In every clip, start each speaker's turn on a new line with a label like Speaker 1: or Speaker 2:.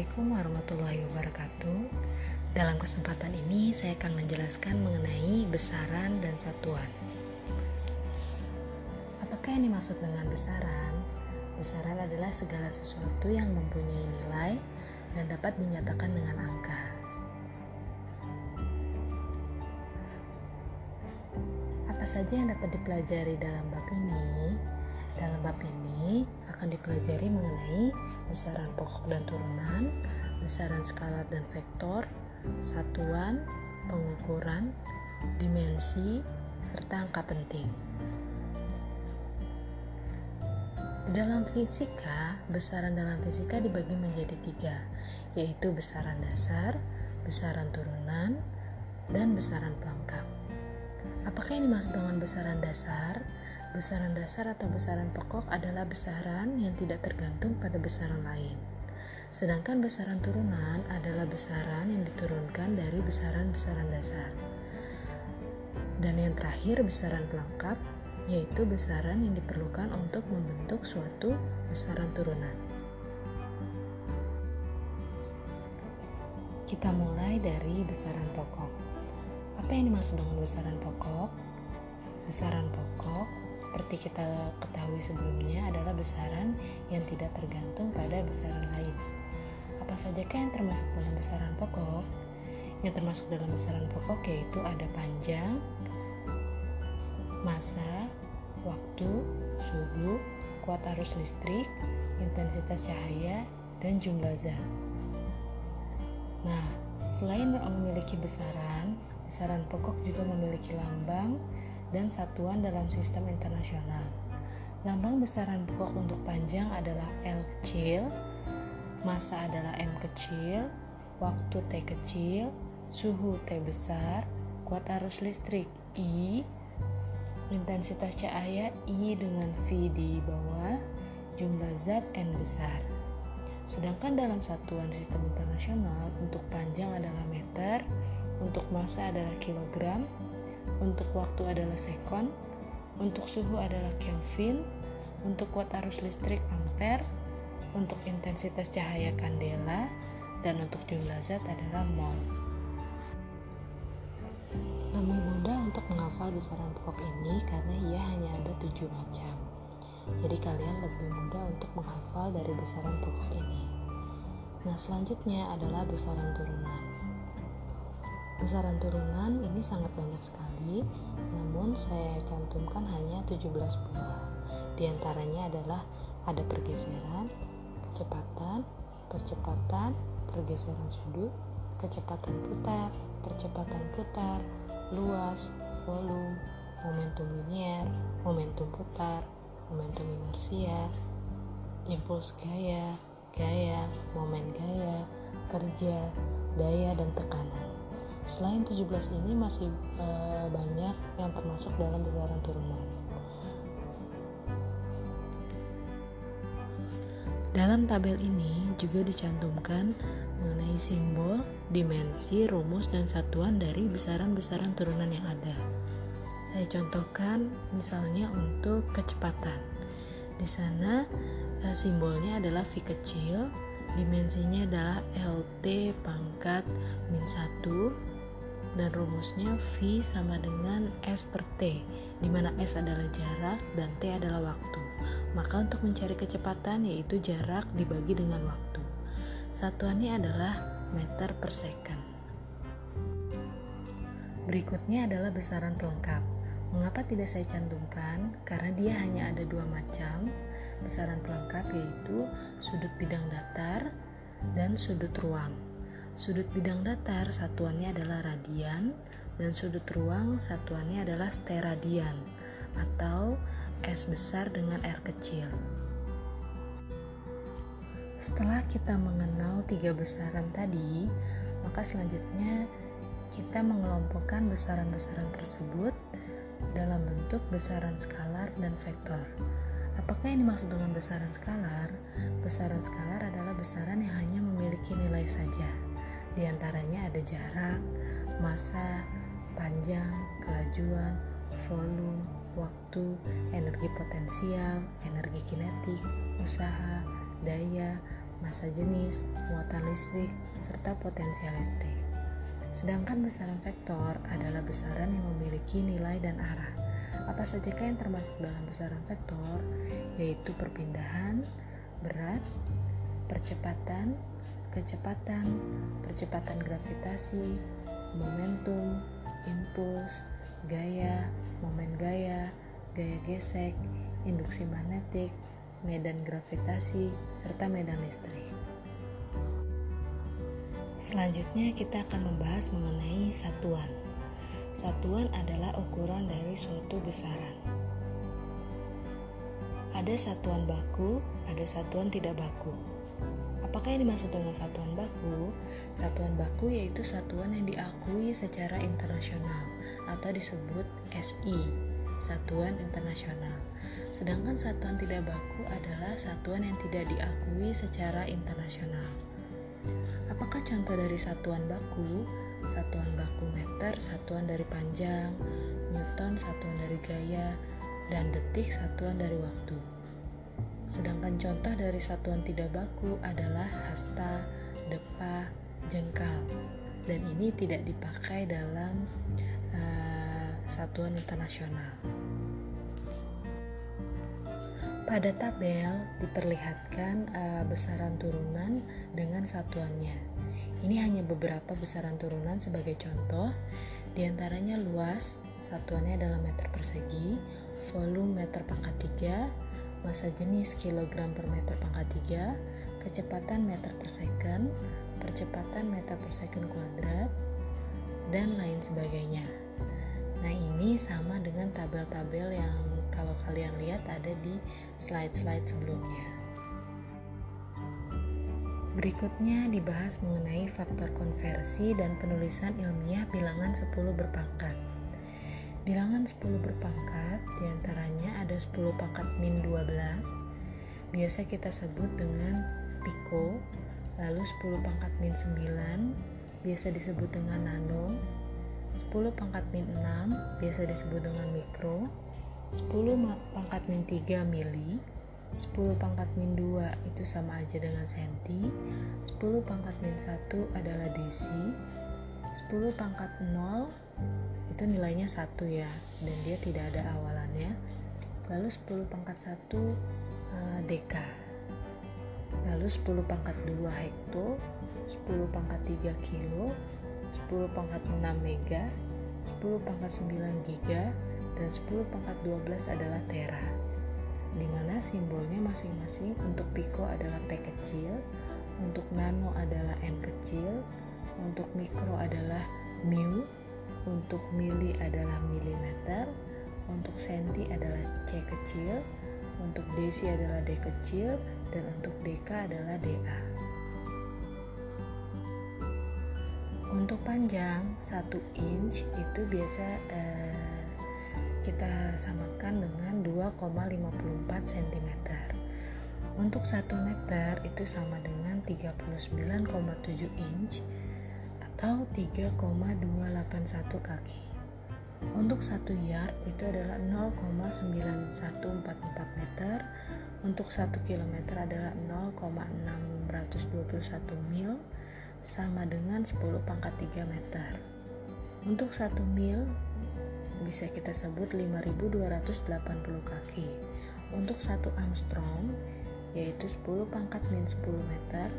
Speaker 1: Assalamualaikum warahmatullahi wabarakatuh. Dalam kesempatan ini saya akan menjelaskan mengenai besaran dan satuan. Apakah yang dimaksud dengan besaran? Besaran adalah segala sesuatu yang mempunyai nilai dan dapat dinyatakan dengan angka. Apa saja yang dapat dipelajari dalam bab ini? Dalam bab ini akan dipelajari mengenai besaran pokok dan turunan, besaran skalar dan vektor, satuan, pengukuran, dimensi, serta angka penting. Di dalam fisika, besaran dalam fisika dibagi menjadi tiga, yaitu besaran dasar, besaran turunan, dan besaran pelengkap. Apakah yang dimaksud dengan besaran dasar? Besaran dasar atau besaran pokok adalah besaran yang tidak tergantung pada besaran lain. Sedangkan besaran turunan adalah besaran yang diturunkan dari besaran-besaran dasar. Dan yang terakhir besaran pelengkap yaitu besaran yang diperlukan untuk membentuk suatu besaran turunan. Kita mulai dari besaran pokok. Apa yang dimaksud dengan besaran pokok? Besaran pokok seperti kita ketahui sebelumnya adalah besaran yang tidak tergantung pada besaran lain. Apa saja yang termasuk dalam besaran pokok? Yang termasuk dalam besaran pokok yaitu ada panjang, masa, waktu, suhu, kuat arus listrik, intensitas cahaya, dan jumlah zat. Nah, selain memiliki besaran, besaran pokok juga memiliki lambang, dan satuan dalam sistem internasional. Lambang besaran pokok untuk panjang adalah L kecil, masa adalah M kecil, waktu T kecil, suhu T besar, kuat arus listrik I, intensitas cahaya I dengan V di bawah, jumlah zat N besar. Sedangkan dalam satuan sistem internasional untuk panjang adalah meter, untuk masa adalah kilogram, untuk waktu adalah sekon, untuk suhu adalah Kelvin, untuk kuat arus listrik ampere, untuk intensitas cahaya kandela, dan untuk jumlah zat adalah mol. Lebih mudah untuk menghafal besaran pokok ini karena ia hanya ada tujuh macam. Jadi kalian lebih mudah untuk menghafal dari besaran pokok ini. Nah selanjutnya adalah besaran turunan. Besaran turunan ini sangat banyak sekali, namun saya cantumkan hanya 17 buah. Di antaranya adalah ada pergeseran, kecepatan, percepatan, pergeseran sudut, kecepatan putar, percepatan putar, luas, volume, momentum linier, momentum putar, momentum inersia, impuls gaya, gaya, momen gaya, kerja, daya, dan tekanan. Selain 17 ini masih e, banyak yang termasuk dalam besaran turunan. Dalam tabel ini juga dicantumkan mengenai simbol, dimensi, rumus, dan satuan dari besaran-besaran turunan yang ada. Saya contohkan misalnya untuk kecepatan. Di sana e, simbolnya adalah V kecil, dimensinya adalah LT pangkat min 1 dan rumusnya V sama dengan S per T di mana S adalah jarak dan T adalah waktu. Maka untuk mencari kecepatan yaitu jarak dibagi dengan waktu. Satuannya adalah meter per second. Berikutnya adalah besaran pelengkap. Mengapa tidak saya cantumkan? Karena dia hanya ada dua macam besaran pelengkap yaitu sudut bidang datar dan sudut ruang. Sudut bidang datar satuannya adalah radian dan sudut ruang satuannya adalah steradian atau S besar dengan R kecil. Setelah kita mengenal tiga besaran tadi, maka selanjutnya kita mengelompokkan besaran-besaran tersebut dalam bentuk besaran skalar dan vektor. Apakah yang dimaksud dengan besaran skalar? Besaran skalar adalah besaran yang hanya memiliki nilai saja. Di antaranya ada jarak, masa, panjang, kelajuan, volume, waktu, energi potensial, energi kinetik, usaha, daya, massa jenis, muatan listrik, serta potensial listrik. Sedangkan besaran vektor adalah besaran yang memiliki nilai dan arah. Apa sajakah yang termasuk dalam besaran vektor? Yaitu perpindahan, berat, percepatan, kecepatan, percepatan gravitasi, momentum, impuls, gaya, momen gaya, gaya gesek, induksi magnetik, medan gravitasi, serta medan listrik. Selanjutnya kita akan membahas mengenai satuan. Satuan adalah ukuran dari suatu besaran. Ada satuan baku, ada satuan tidak baku. Apakah yang dimaksud dengan satuan baku? Satuan baku yaitu satuan yang diakui secara internasional atau disebut SI, satuan internasional. Sedangkan satuan tidak baku adalah satuan yang tidak diakui secara internasional. Apakah contoh dari satuan baku? Satuan baku meter, satuan dari panjang, Newton, satuan dari gaya, dan detik, satuan dari waktu. Sedangkan contoh dari satuan tidak baku adalah hasta, depa, jengkal, dan ini tidak dipakai dalam uh, satuan internasional. Pada tabel diperlihatkan uh, besaran turunan dengan satuannya. Ini hanya beberapa besaran turunan sebagai contoh, di antaranya luas, satuannya adalah meter persegi, volume meter pangkat 3, massa jenis kilogram per meter pangkat 3, kecepatan meter per second, percepatan meter per second kuadrat, dan lain sebagainya. Nah, ini sama dengan tabel-tabel yang kalau kalian lihat ada di slide-slide sebelumnya. Berikutnya dibahas mengenai faktor konversi dan penulisan ilmiah bilangan 10 berpangkat. Bilangan 10 berpangkat di antaranya ada 10 pangkat min 12, biasa kita sebut dengan piko, lalu 10 pangkat min 9, biasa disebut dengan nano, 10 pangkat min 6, biasa disebut dengan mikro, 10 pangkat min 3 mili. 10 pangkat min 2 itu sama aja dengan senti. 10 pangkat min 1 adalah desi. 10 pangkat 0 itu nilainya 1 ya dan dia tidak ada awalannya. Lalu 10 pangkat 1 uh, deka. Lalu 10 pangkat 2 hekto. 10 pangkat 3 kilo. 10 pangkat 6 mega. 10 pangkat 9 giga. Dan 10 pangkat 12 adalah tera. Di mana simbolnya masing-masing untuk piko adalah P kecil, untuk nano adalah N kecil, untuk mikro adalah mu, untuk mili adalah milimeter, untuk senti adalah C kecil, untuk desi adalah D kecil, dan untuk deka adalah DA. Untuk panjang 1 inch itu biasa eh, kita samakan dengan 2,54 cm. Untuk 1 meter itu sama dengan 39,7 inch atau 3,281 kaki. Untuk 1 yard itu adalah 0,9144 meter. Untuk 1 km adalah 0,621 mil sama dengan 10 pangkat 3 meter. Untuk 1 mil bisa kita sebut 5280 kaki. Untuk satu Armstrong yaitu 10 pangkat min 10 meter,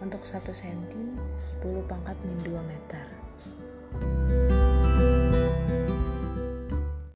Speaker 1: untuk 1 cm, 10 pangkat min 2 meter. thank you